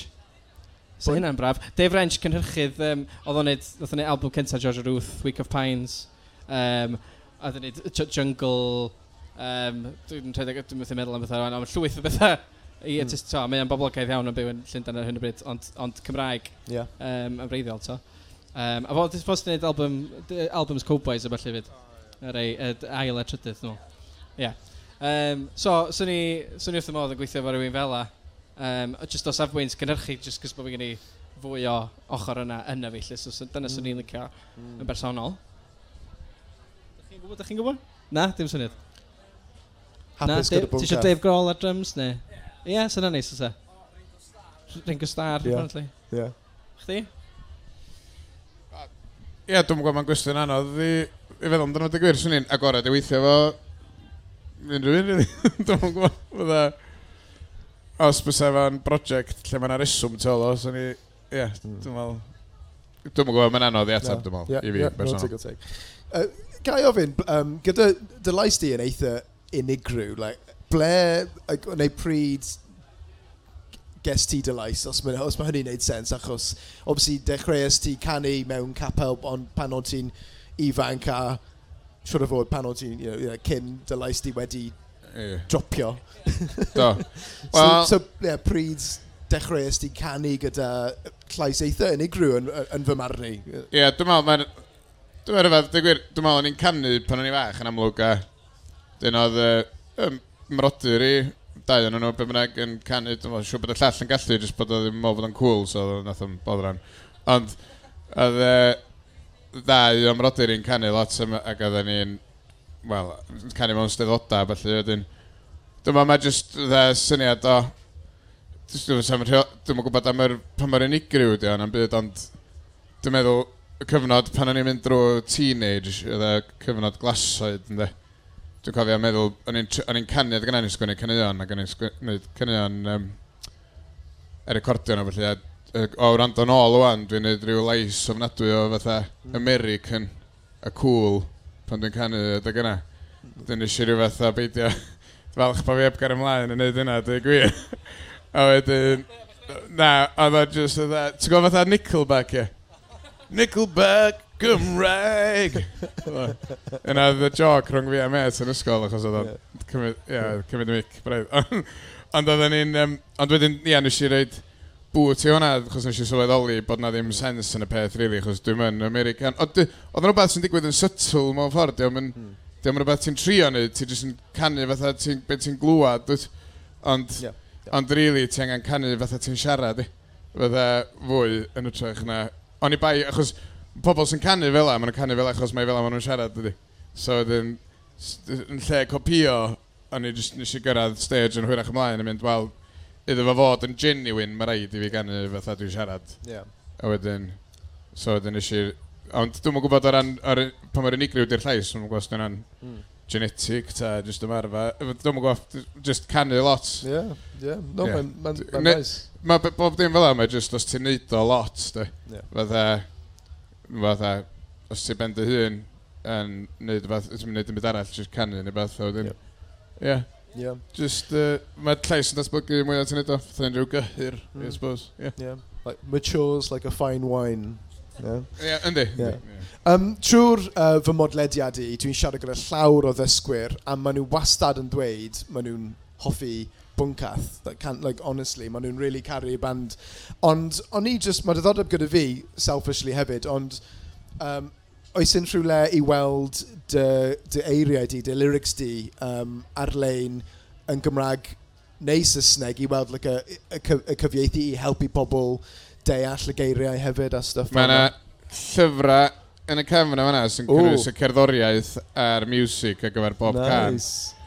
So hynna'n braf. Dave Wrench, cynhyrchydd, um, oedd o'n neud, oedd o'n neud album cyntaf George Ruth, Week of Pines, um, oedd o'n neud Jungle, um, dwi'n meddwl meddwl am bethau rwan, ond llwyth o bethau i mm. to, mae o'n boblogaidd iawn yn byw yn Llundain ar hyn o bryd, ond, ond Cymraeg yeah. um, yn freiddiol, to. Um, a fo, dwi'n ffordd gwneud album, albums Cowboys a falle fyd, yr ail a trydydd nhw. Yeah. Um, so, swn i, swn i wrth y modd yn gweithio efo rhywun fel la, Um, just o safbwynt gynhyrchu, just cos bod fi gen i fwy o ochr yna yna fi. Lle, so dyna swn i'n mm. licio mm. yn bersonol. Dych chi'n gwybod, dych chi'n gwybod? Na, dim syniad. Hapus gyda bwmcaf. Ti eisiau Dave Grohl ar drums, neu? Ie, yeah. yeah, sy'n neis, ysa. Ringo Starr, yeah. apparently. Yeah. Chdi? Ie, yeah, dwi'n gwybod mae'n gwestiwn anodd i, i feddwl amdano dy gwir, swn i'n agored i weithio fo unrhyw un, really. dwi'n gwybod, fydda os bys efo'n brosiect lle mae'n reswm tu ôl o, so i, ie, yeah, mm. dwi'n meddwl, dwi'n meddwl, mae'n anodd i atab, dwi'n meddwl, i fi, yeah, personol. No, take, take. Uh, gai ofyn, um, gyda dy lais di yn eitha unigryw, like, ble, like, neu pryd ges ti dy lais, os mae, os mae hynny'n neud sens, achos, obviously, dechreuais ti canu mewn capel, ond pan o'n ti'n ifanc a siwr o fod pan o'n ti'n, you know, cyn dy lais di wedi Yeah. Dropio. Do. Well, so, so yeah, pryd dechreuais di canu gyda llais eitha unigryw yn, yn fy marn i. Ie, yeah, dwi'n meddwl, mae'n... Dwi'n meddwl, dwi'n gwir, dwi'n meddwl, ni'n canu pan o'n i fach yn amlwg a dyn oedd uh, mrodyr i dau o'n nhw, be bynnag yn canu, dwi'n meddwl, siw bod y llall yn gallu, jyst bod oedd yn meddwl bod yn cool, so nath o'n bodran. Ond, oedd uh, ddau o'n mrodyr i'n canu lot, ac oedd ni'n wel, canu mewn steddodau, felly wedyn, dyma mae jyst dda syniad o, dwi'n meddwl gwybod am yr, pan mae'r unigryw ydi o'n byd, ond dwi'n meddwl y cyfnod pan o'n i'n mynd drwy teenage, oedd y cyfnod glasoed, ynddo. Dwi'n cofio meddwl, o'n i'n canu, oedd gennau ni sgwini caneuon, ac o'n i'n sgwini caneuon um, er recordio nhw, felly, o wrando yn ôl o'n, dwi'n neud rhyw lais ofnadwy o fatha hmm. American, a cool, pan dwi'n canu dy gyna. Dwi'n eisiau rhyw fath o beidio falch pa fi ebgar ymlaen yn neud yna, dwi'n gwir. a wedyn, na, oedd o just oedd o, ti'n gwybod fatha Nickelback, ie? Nickelback, Gymraeg! Yna oedd y joc rhwng fi a met yn ysgol, achos oedd o'n cymryd, ie, cymryd y mic, braidd. Ond oedden ni'n, um, ond wedyn, ie, nes i reid, bwt i hwnna, achos nes i sylweddoli bod na ddim sens yn y peth, really, achos dwi'n mynd American. Oedd yn rhywbeth sy'n digwydd yn sytl mewn ffordd, diolch yn... Hmm. Diolch yn rhywbeth ti'n trio neud, ti'n jyst yn canu fatha ti'n beth ti'n glwad, dwi, ond, yeah, ond really, ti angen canu fatha ti'n siarad, fatha fwy yn ytrach na. Ond i bai, achos pobl sy'n canu fel la, maen nhw'n canu fel achos mae fel la maen nhw'n siarad, dydy. So, yn lle copio, o'n i just nes i gyrraedd stage yn hwyrach ymlaen yn mynd, wel, iddo fo fod yn genuine, mae rhaid i fi gannu fatha dwi'n siarad. Yeah. A wedyn, so wedyn eisiau... Ond dwi'n gwybod o ran, ar, pan mae'r unigryw di'r llais, dwi'n gwybod os dyna'n mm. genetic, ta, jyst ymarfa. Dwi'n gwybod, jyst canu lot. Yeah, yeah. No, yeah. mae'n ma, ma nice. Mae bob dim fel yma, mae jyst os ti'n neud o lot, de. Yeah. Fatha, fatha, os ti'n bend dy hun, yn neud, ti'n neud yn byd arall, jyst canu neu beth, wedyn. Ie. Yeah. yeah. Yeah. Just, uh, mae llais yn datblygu mwy at yn edrych, fatha'n rhyw gyhyr, mm. I suppose. Yeah. yeah. Like, matures like a fine wine. Yeah. Yeah, yndi. Yeah. yeah. Um, Trwy'r uh, fy modlediad i, dwi'n siarad gyda llawer o ddysgwyr, a maen nhw wastad yn dweud, maen nhw'n hoffi bwncath. That can't, like, honestly, maen nhw'n really caru band. Ond, o'n i just, mae diddordeb gyda fi, selfishly hefyd, ond um, oes yn rhywle i weld dy, dy eiriau di, dy lyrics di um, ar-lein yn Gymraeg neu Saesneg i weld like, y, y, y cyfieithu i helpu pobl deall y geiriau hefyd a stuff. Mae yna llyfrau yn y cefn yma sy'n cynnwys y cerddoriaeth a'r music ar gyfer bob nice. can.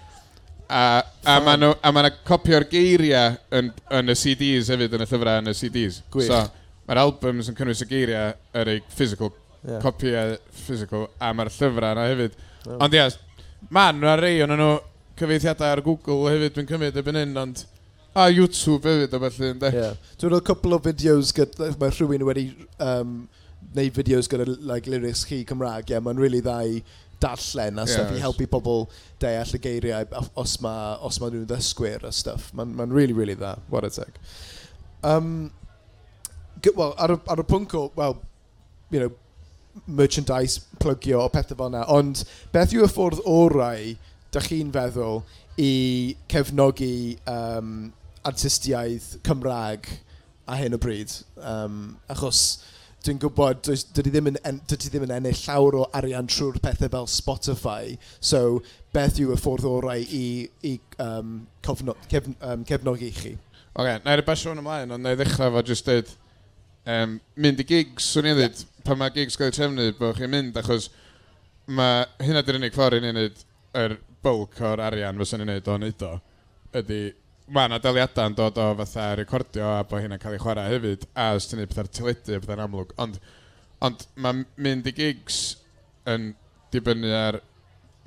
A, a mae nhw, a mae nhw copio'r geiriau yn, yn y CDs hefyd, yn y llyfrau yn y CDs. Gwych. So, mae'r albums yn cynnwys y geiriau yr ei physical yeah. copiau physical a mae'r llyfrau yna hefyd. Yeah. Ond ia, yes, ma'n nhw ar rei o'n nhw cyfeithiadau ar Google hefyd dwi'n cymryd erbyn hyn, ond a YouTube hefyd o felly, ynddo? Yeah. Dwi'n rhoi cwpl o fideos gyda, mae rhywun wedi um, neud fideos gyda like, lyrics chi Cymraeg, yeah, mae'n really dda i darllen a stuff yeah, i helpu pobl deall y geiriau os mae os ma nhw'n ddysgwyr a stuff. Mae'n ma really, really dda. What a tech. Um, Wel, ar, y, ar y pwnc o, well, you know, merchandise plygio o pethau fel yna. Ond beth yw y ffordd orau, da chi'n feddwl, i cefnogi um, artistiaeth Cymraeg a hyn o bryd? Um, achos dwi'n gwybod, dydy ddim, yn, dydy ddim yn ennill llawer o arian trwy'r pethau fel Spotify, so beth yw y ffordd orau i, i um, cofno, cef, um, cefnogi chi? Oce, okay, na i'r basio hwn ymlaen, ond na i ddechrau fo jyst dweud, um, mynd i gigs, swn i'n dweud, yeah pan mae gigs gael eu trefnu, bod chi'n mynd, achos mae hynna dy'r unig ffordd i ni wneud yr bulk o'r arian fysa'n ni'n wneud o'n neud o, ydy mae yna daliadau yn dod o fatha recordio a bod hynna'n cael ei chwarae hefyd, a os ti'n neud pethau'r teledu a pethau'n amlwg, ond, ond mae mynd i gigs yn dibynnu ar...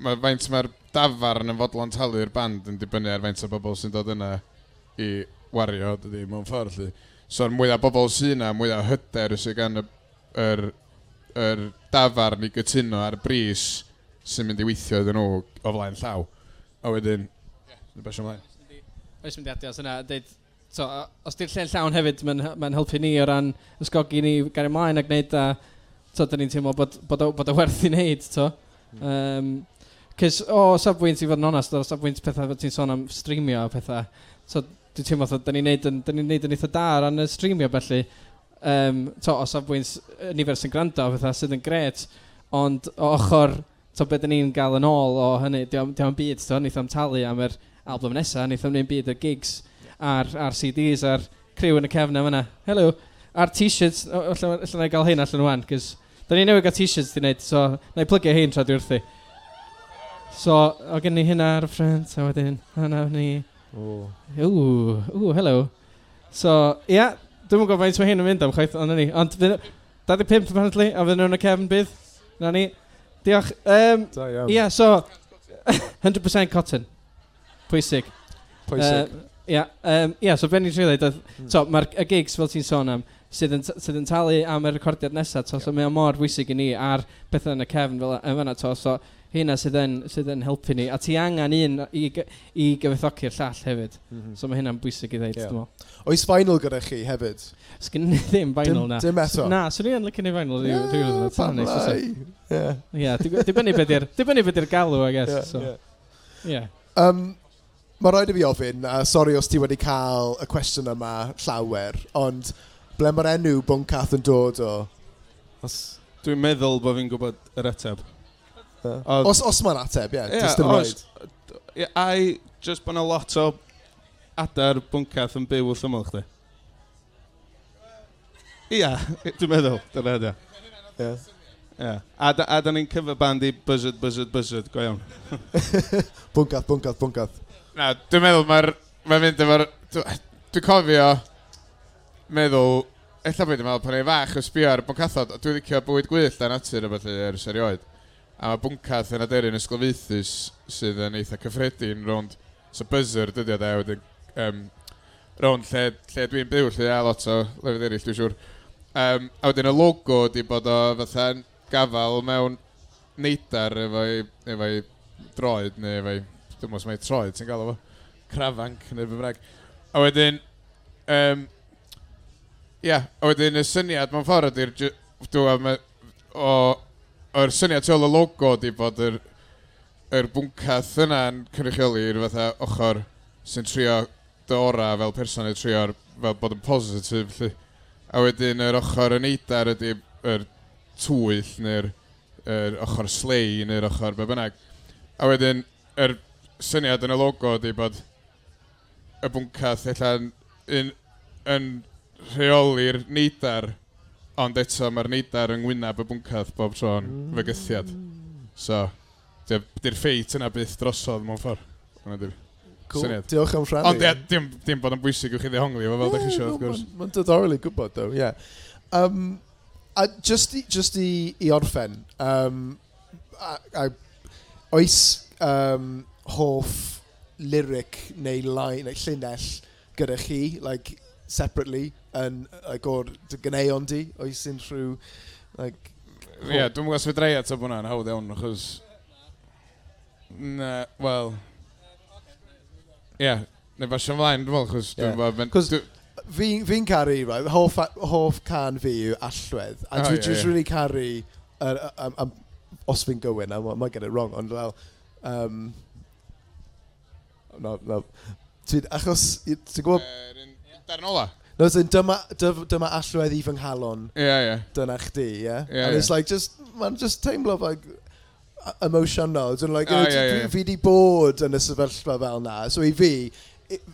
Mae faint mae'r dafarn yn fodlon talu'r band yn dibynnu ar faint o bobl sy'n dod yna i wario, dydy, mewn ffordd, lli. So'r mwyaf bobl sy'n yna, mwyaf hyder sy'n gan y yr, yr dafarn i gytuno ar y bris sy'n mynd i weithio iddyn nhw o flaen llaw. A wedyn, yeah. beth ymlaen? Oes mynd i adio, syna, dweud, so, os di'r lle'n llawn hefyd, mae'n ma helpu ni o ran ysgogi ni gan ymlaen a gwneud a, so, da ni'n teimlo bod, bod, bod o werth i wneud, to. Hmm. Um, Cys o safbwynt i fod yn onast, o safbwynt pethau fod ti'n sôn am streamio a pethau. So, dwi'n teimlo, da ni'n neud, yn, ni neud yn eitha da ar ran y streamio felly um, to, os afbwynt nifer sy'n gwrando, fatha sydd yn gret, ond o ochr, to, beth ni'n gael yn ôl o hynny, diolch yn byd, to, wnaeth am talu am yr album nesaf, wnaeth am byd y gigs a'r, ar CDs, a'r criw yn y cefn am yna. Helo, a'r t-shirts, allan na i gael hyn allan nhw o'n cys da ni newid gael t-shirts di wneud, so na i plygio hyn tra dwi wrthi. So, o gen ni hynna ar y ffrant, a wedyn, hynna ni. Ww, ww, hello. So, ia, yeah, Dwi'n gwybod faint mae hyn yn mynd am chwaith, ond ni. Ond 25 apparently, a fydden nhw'n y cefn bydd. Na ni. Diolch. Um, da iawn. Yeah, so, 100% cotton. Pwysig. Pwysig. Uh, Ia, yeah, um, yeah, so Benny Trulli, doedd, mm. so, mae'r gigs fel ti'n sôn am, sydd yn, sydd yn talu am y recordiad nesaf, so, yeah. so mae o mor bwysig i ni ar bethau yn y cefn fel yma, to, so, hynna sydd yn, sydd yn helpu ni. A ti angen un i, i gyfethogi'r llall hefyd. Mm -hmm. So mae hynna'n bwysig i ddeud, yeah. dwi'n Oes final gyda chi hefyd? Sgyn ni ddim final na. Dim eto? Na, swn i'n lycyn i final. Ie, pan mai. Ie, dibynnu beth i'r galw, I guess. Yeah, so. yeah. yeah. Um, Mae rhaid i fi ofyn, a sori os ti wedi cael y cwestiwn yma llawer, ond ble mae'r enw Bwncath yn dod o? Os... Dwi'n meddwl bod fi'n gwybod yr ateb. Oedd- Os, os mae'n ateb, ie. Ie, Yeah, oes. Ie, ai, just bod yna lot o adar bwncath yn byw wrth ymwyl chdi. Ia, dwi'n meddwl, dyna ydy. Yeah. Ia. A, da- a da ni'n cyfy band i buzzard, buzzard, buzzard, go iawn. Bwncath, bwncath, bwncath. Na, dwi'n meddwl mae'r... Mae'n mynd efo'r... dw- Dwi'n cofio... Meddwl... Ella bod i'n meddwl pan i'n fach yn sbio ar y bwncathod, a dwi'n licio bywyd gwyllt a natur a felly ers erioed. A mae bwncath yn aderyn ysgolfeithus sydd yn eitha cyffredin rownd, so buzzer dydy o de, wedyn, um, rownd lle, lle dwi'n byw, lle a lot o lefydd eraill dwi'n siŵr. Um, a wedyn y logo di bod o fatha gafal mewn neidar efo'i efo droed neu efo'i, dwi'n mwyn mai troed sy'n gael o fo, crafanc neu fe breg. A wedyn, um, ia, yeah, a wedyn y syniad mewn ffordd ydy'r, dwi'n o o'r syniad tu ôl y logo di bod yr, yr bwncath yna'n cynrychioli i'r fatha ochr sy'n trio dy ora fel person yn trio fel bod yn positif. Lly. A wedyn yr ochr yn eidar ydy'r er twyll neu'r yr ochr slei neu'r ochr be bynnag. A wedyn yr syniad yn y logo ydy bod y bwncath allan yn, yn rheoli'r neidar Ond eto mae'r neidar yng ngwynaf y bwncath bob tro'n mm. fygythiad. So, di'r ffeit yna byth drosodd mewn ffordd. Hwna di. Cool. Syniad. Diolch am rhannu. Ond ie, dim, dim bod yn bwysig i'w chi ddehongli efo fel yeah, da chi siarad, wrth gwrs. Mae'n dodorol i gwybod, though, ie. Um, a just i, just i, i orffen, um, a, a, oes um, hoff lyric neu line, neu llinell gyda chi, like, separately, yn like, o'r gyneuon di, oes unrhyw... Like, Ie, yeah, dwi'n gwybod sfyd rei atab hwnna'n hawdd iawn, achos... Na, wel... Ie, yeah, neu fasio ymlaen, dwi'n meddwl, achos dwi'n meddwl... Fi'n fi caru, right, hoff, hoff can fi yw allwedd, a dwi'n oh, just yeah, really caru, uh, um, um, os fi'n gywyn, I might get it wrong, ond fel... Um, no, no. Achos, ti'n gwybod... Er Darnola. No, so dyma, dyf, dyma allwedd i fy nghalon. Ie, yeah, ie. Yeah. Dyna chdi, ie. Yeah? Yeah, And yeah. it's like, just, man, just teimlo like, emotional. Dwi'n like, ah, yeah, yeah. fi di bod yn y sefyllfa fel na. So i fi,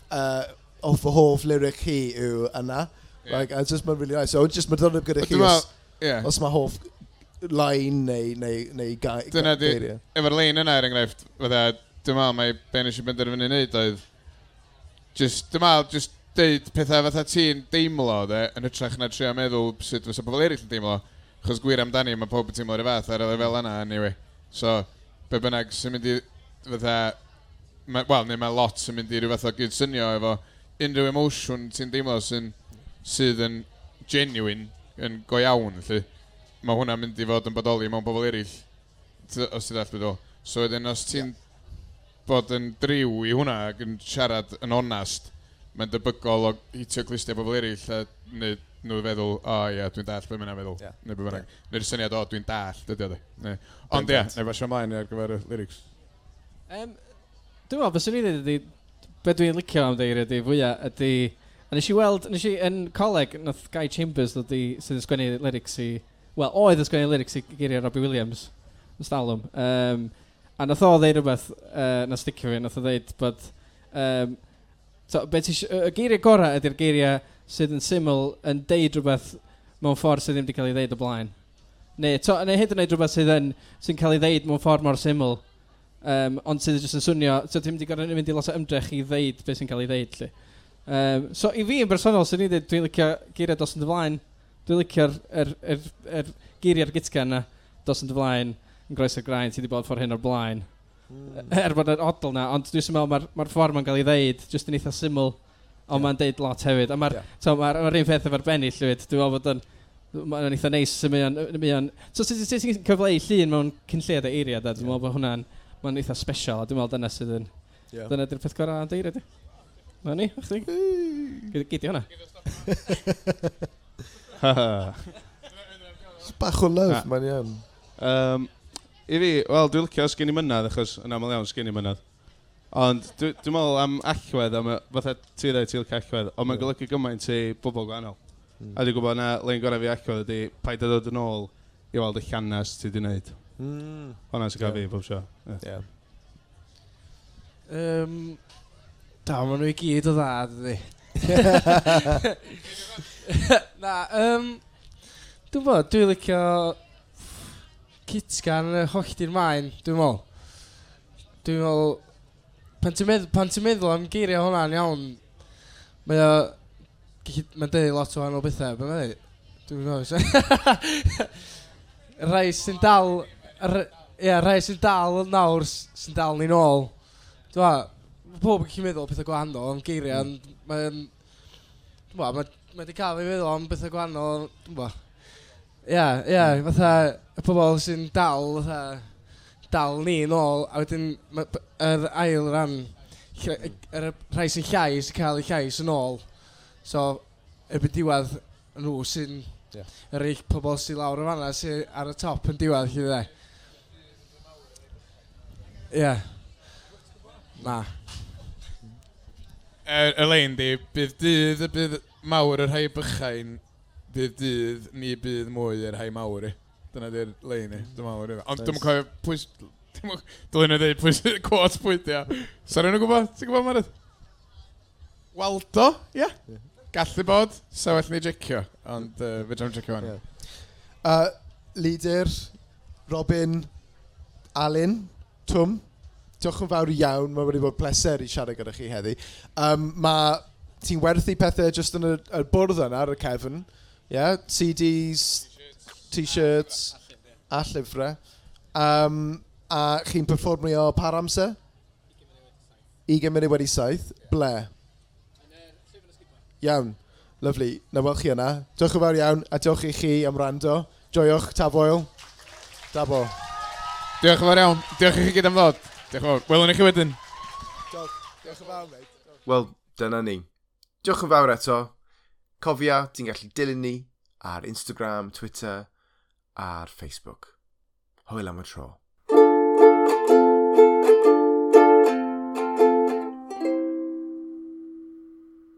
uh, off y hoff lyric hi yw yna. Yeah. Like, it's just mae'n really nice. So, just mae'n dod gyda chi os, yeah. os mae hoff line neu, neu, neu ga, Dyna di, efo'r lein yna er enghraifft, fydda, dyma, mae Ben eisiau benderfynu wneud oedd, just, dyma, just deud pethau fatha ti'n deimlo, de, yn ytrach na trio meddwl sut fysa pobl eraill yn deimlo, Chos gwir amdani, mae pob yn teimlo ar fath ar y lefel yna, anyway. So, be bynnag sy'n mynd i fatha, wel, neu mae lot sy'n mynd i rhyw fath o gydsynio efo unrhyw emosiwn ti'n deimlo sy'n sydd yn genuine, yn go iawn, felly mae hwnna'n mynd i fod yn bodoli mewn pobl eraill, os ti'n dall So wedyn, os ti'n yeah. bod yn driw i hwnna ac yn siarad yn onast, mae'n debygol o hitio glistio pobl eraill a wneud nhw feddwl, o oh, ia, dwi'n dall beth mae'n feddwl, yeah. neu beth bynnag. Yeah. Neu'r syniad, o, dwi'n dall, dydy o Ond ia, neu fasio ymlaen ar gyfer y lyrics. Um, dwi'n meddwl, bys ni'n dweud ydy, be dwi'n licio am ddeir ydy fwyaf ydy, a nes i weld, nes i yn coleg, nath Guy Chambers ddod i, sydd yn sgwennu lyrics i, wel, oedd yn sgwennu lyrics i geiriau Robbie Williams, yn stalwm. Um, a nath o ddeud rhywbeth, uh, na sticio fi, nath o ddeud bod, um, So, y geiriau gorau ydy'r geiriau sydd yn syml yn deud rhywbeth mewn ffordd sydd ddim wedi cael ei ddeud o blaen. Neu, to, neu hyd yn oed rhywbeth sydd yn, sy'n cael ei ddeud mewn ffordd mor syml, um, ond sydd jyst yn swnio, so ti'n mynd i gorau mynd i lot o ymdrech i ddeud beth sy'n cael ei ddeud. Lle. Um, so i fi yn bersonol, sy'n ni'n dweud dwi'n licio geiriau dos yn dyflaen, dwi'n licio'r er, er, er, er geiriau'r gitgan yna dos yn dyflaen, yn groes y graen, ti wedi bod ffordd hyn o'r blaen. Mm. Er bod yr odl na, ond dwi'n meddwl mae'r ma ffordd mae'n cael ei ddeud, jyst yn eitha syml, ond yeah. mae'n deud lot hefyd. A mae'r yeah. so, ma ma un peth efo'r bennill, dwi'n meddwl bod yn... Mae'n eitha neis sy'n mynd... So, sy'n sy, sy, cyfleu llun mewn cynlliad a eiriad, a dwi'n meddwl bod hwnna'n... Mae'n eitha special, a dwi'n meddwl dyna sydd yn... Yeah. Dyna di'r peth gorau a'n deiriad. Na ni, o'ch ti? Gyd i hwnna. Bach o love, mae'n iawn. Um, I fi, wel, dwi'n licio sgyn i mynydd, achos yn aml iawn sgyn i mynydd. Ond dwi'n dwi meddwl am allwedd, am, fatha ti ddau ti'n licio allwedd, ond mae'n golygu gymaint i bobl gwahanol. Mm. A dwi'n gwybod na le'n gorau fi allwedd ydy paid a dod yn ôl i weld y llanas ti di wneud. Mm. Hwna sy'n cael fi, bob sio. Yeah. Um, da, maen nhw i gyd o dda, dydy. Na, um, dwi'n bod, dwi'n licio Citgan yn hollti'r maen, dwi'n meddwl. Dwi'n meddwl, pan ti'n meddwl, pan ti'n meddwl am geiriau hwnna'n iawn, mae o, mae'n dweud lot o wahanol bethau, beth mae'n dweud? Dwi'n meddwl. rai sy'n dal, ie, yeah, rai sy'n dal nawr sy'n dal ni'n ôl. Dwi'n meddwl, pob yn gallu meddwl pethau gwahanol am geiriau, mm. mae'n, dwi'n meddwl, mae'n ma wedi cael ei feddwl am bethau gwahanol, dwi'n meddwl. Ia, ia, fatha y pobol sy'n dal, fatha, dal ni nôl, a wedyn yr ail ran, yr rhai sy'n llai sy'n cael eu llais yn ôl. So, y byd diwedd nhw sy'n, yeah. yr eich pobol sy'n lawr y fanna sy'n ar y top yn diwedd, chi dde. Ie. Na. E-, y er, lein di, bydd dydd y bydd mawr yr rhai bychain bydd dydd, ni bydd mwy i'r hau mawr i. Dyna di'r lein i, mm. dwi'n mawr i. Ond dwi'n cofio pwys... Dwi'n ei ddeud pwys... Cwot pwydio. Sa'n rhywun yn gwybod? Ti'n gwybod, Marydd? Waldo, ia. Yeah. Gallu bod, sa well ni jecio. Ond uh, fe drwy'n jecio fan. Yeah. Uh, Lidir, Robin, Alun, Twm. Diolch yn fawr iawn, mae wedi bod pleser i siarad gyda chi heddi. Um, mae ti'n werthu pethau just yn y, y bwrdd yna ar y cefn yeah, CDs, t-shirts a llyfrau. Um, a chi'n performio par amser? 20 munud wedi saith. Ble? Iawn. Lyflu. Na wel chi yna. Diolch yn fawr iawn a diolch i chi am rando. Joiwch tafoel. Dabo. Diolch yn fawr iawn. Diolch i chi gyd am ddod. Diolch yn fawr. Welwn i chi wedyn. Diolch. Diolch yn fawr, mate. Wel, dyna ni. Diolch yn fawr eto. Cofia, ti'n gallu dilyn ni ar Instagram, Twitter a'r Facebook. Hwyl am y tro.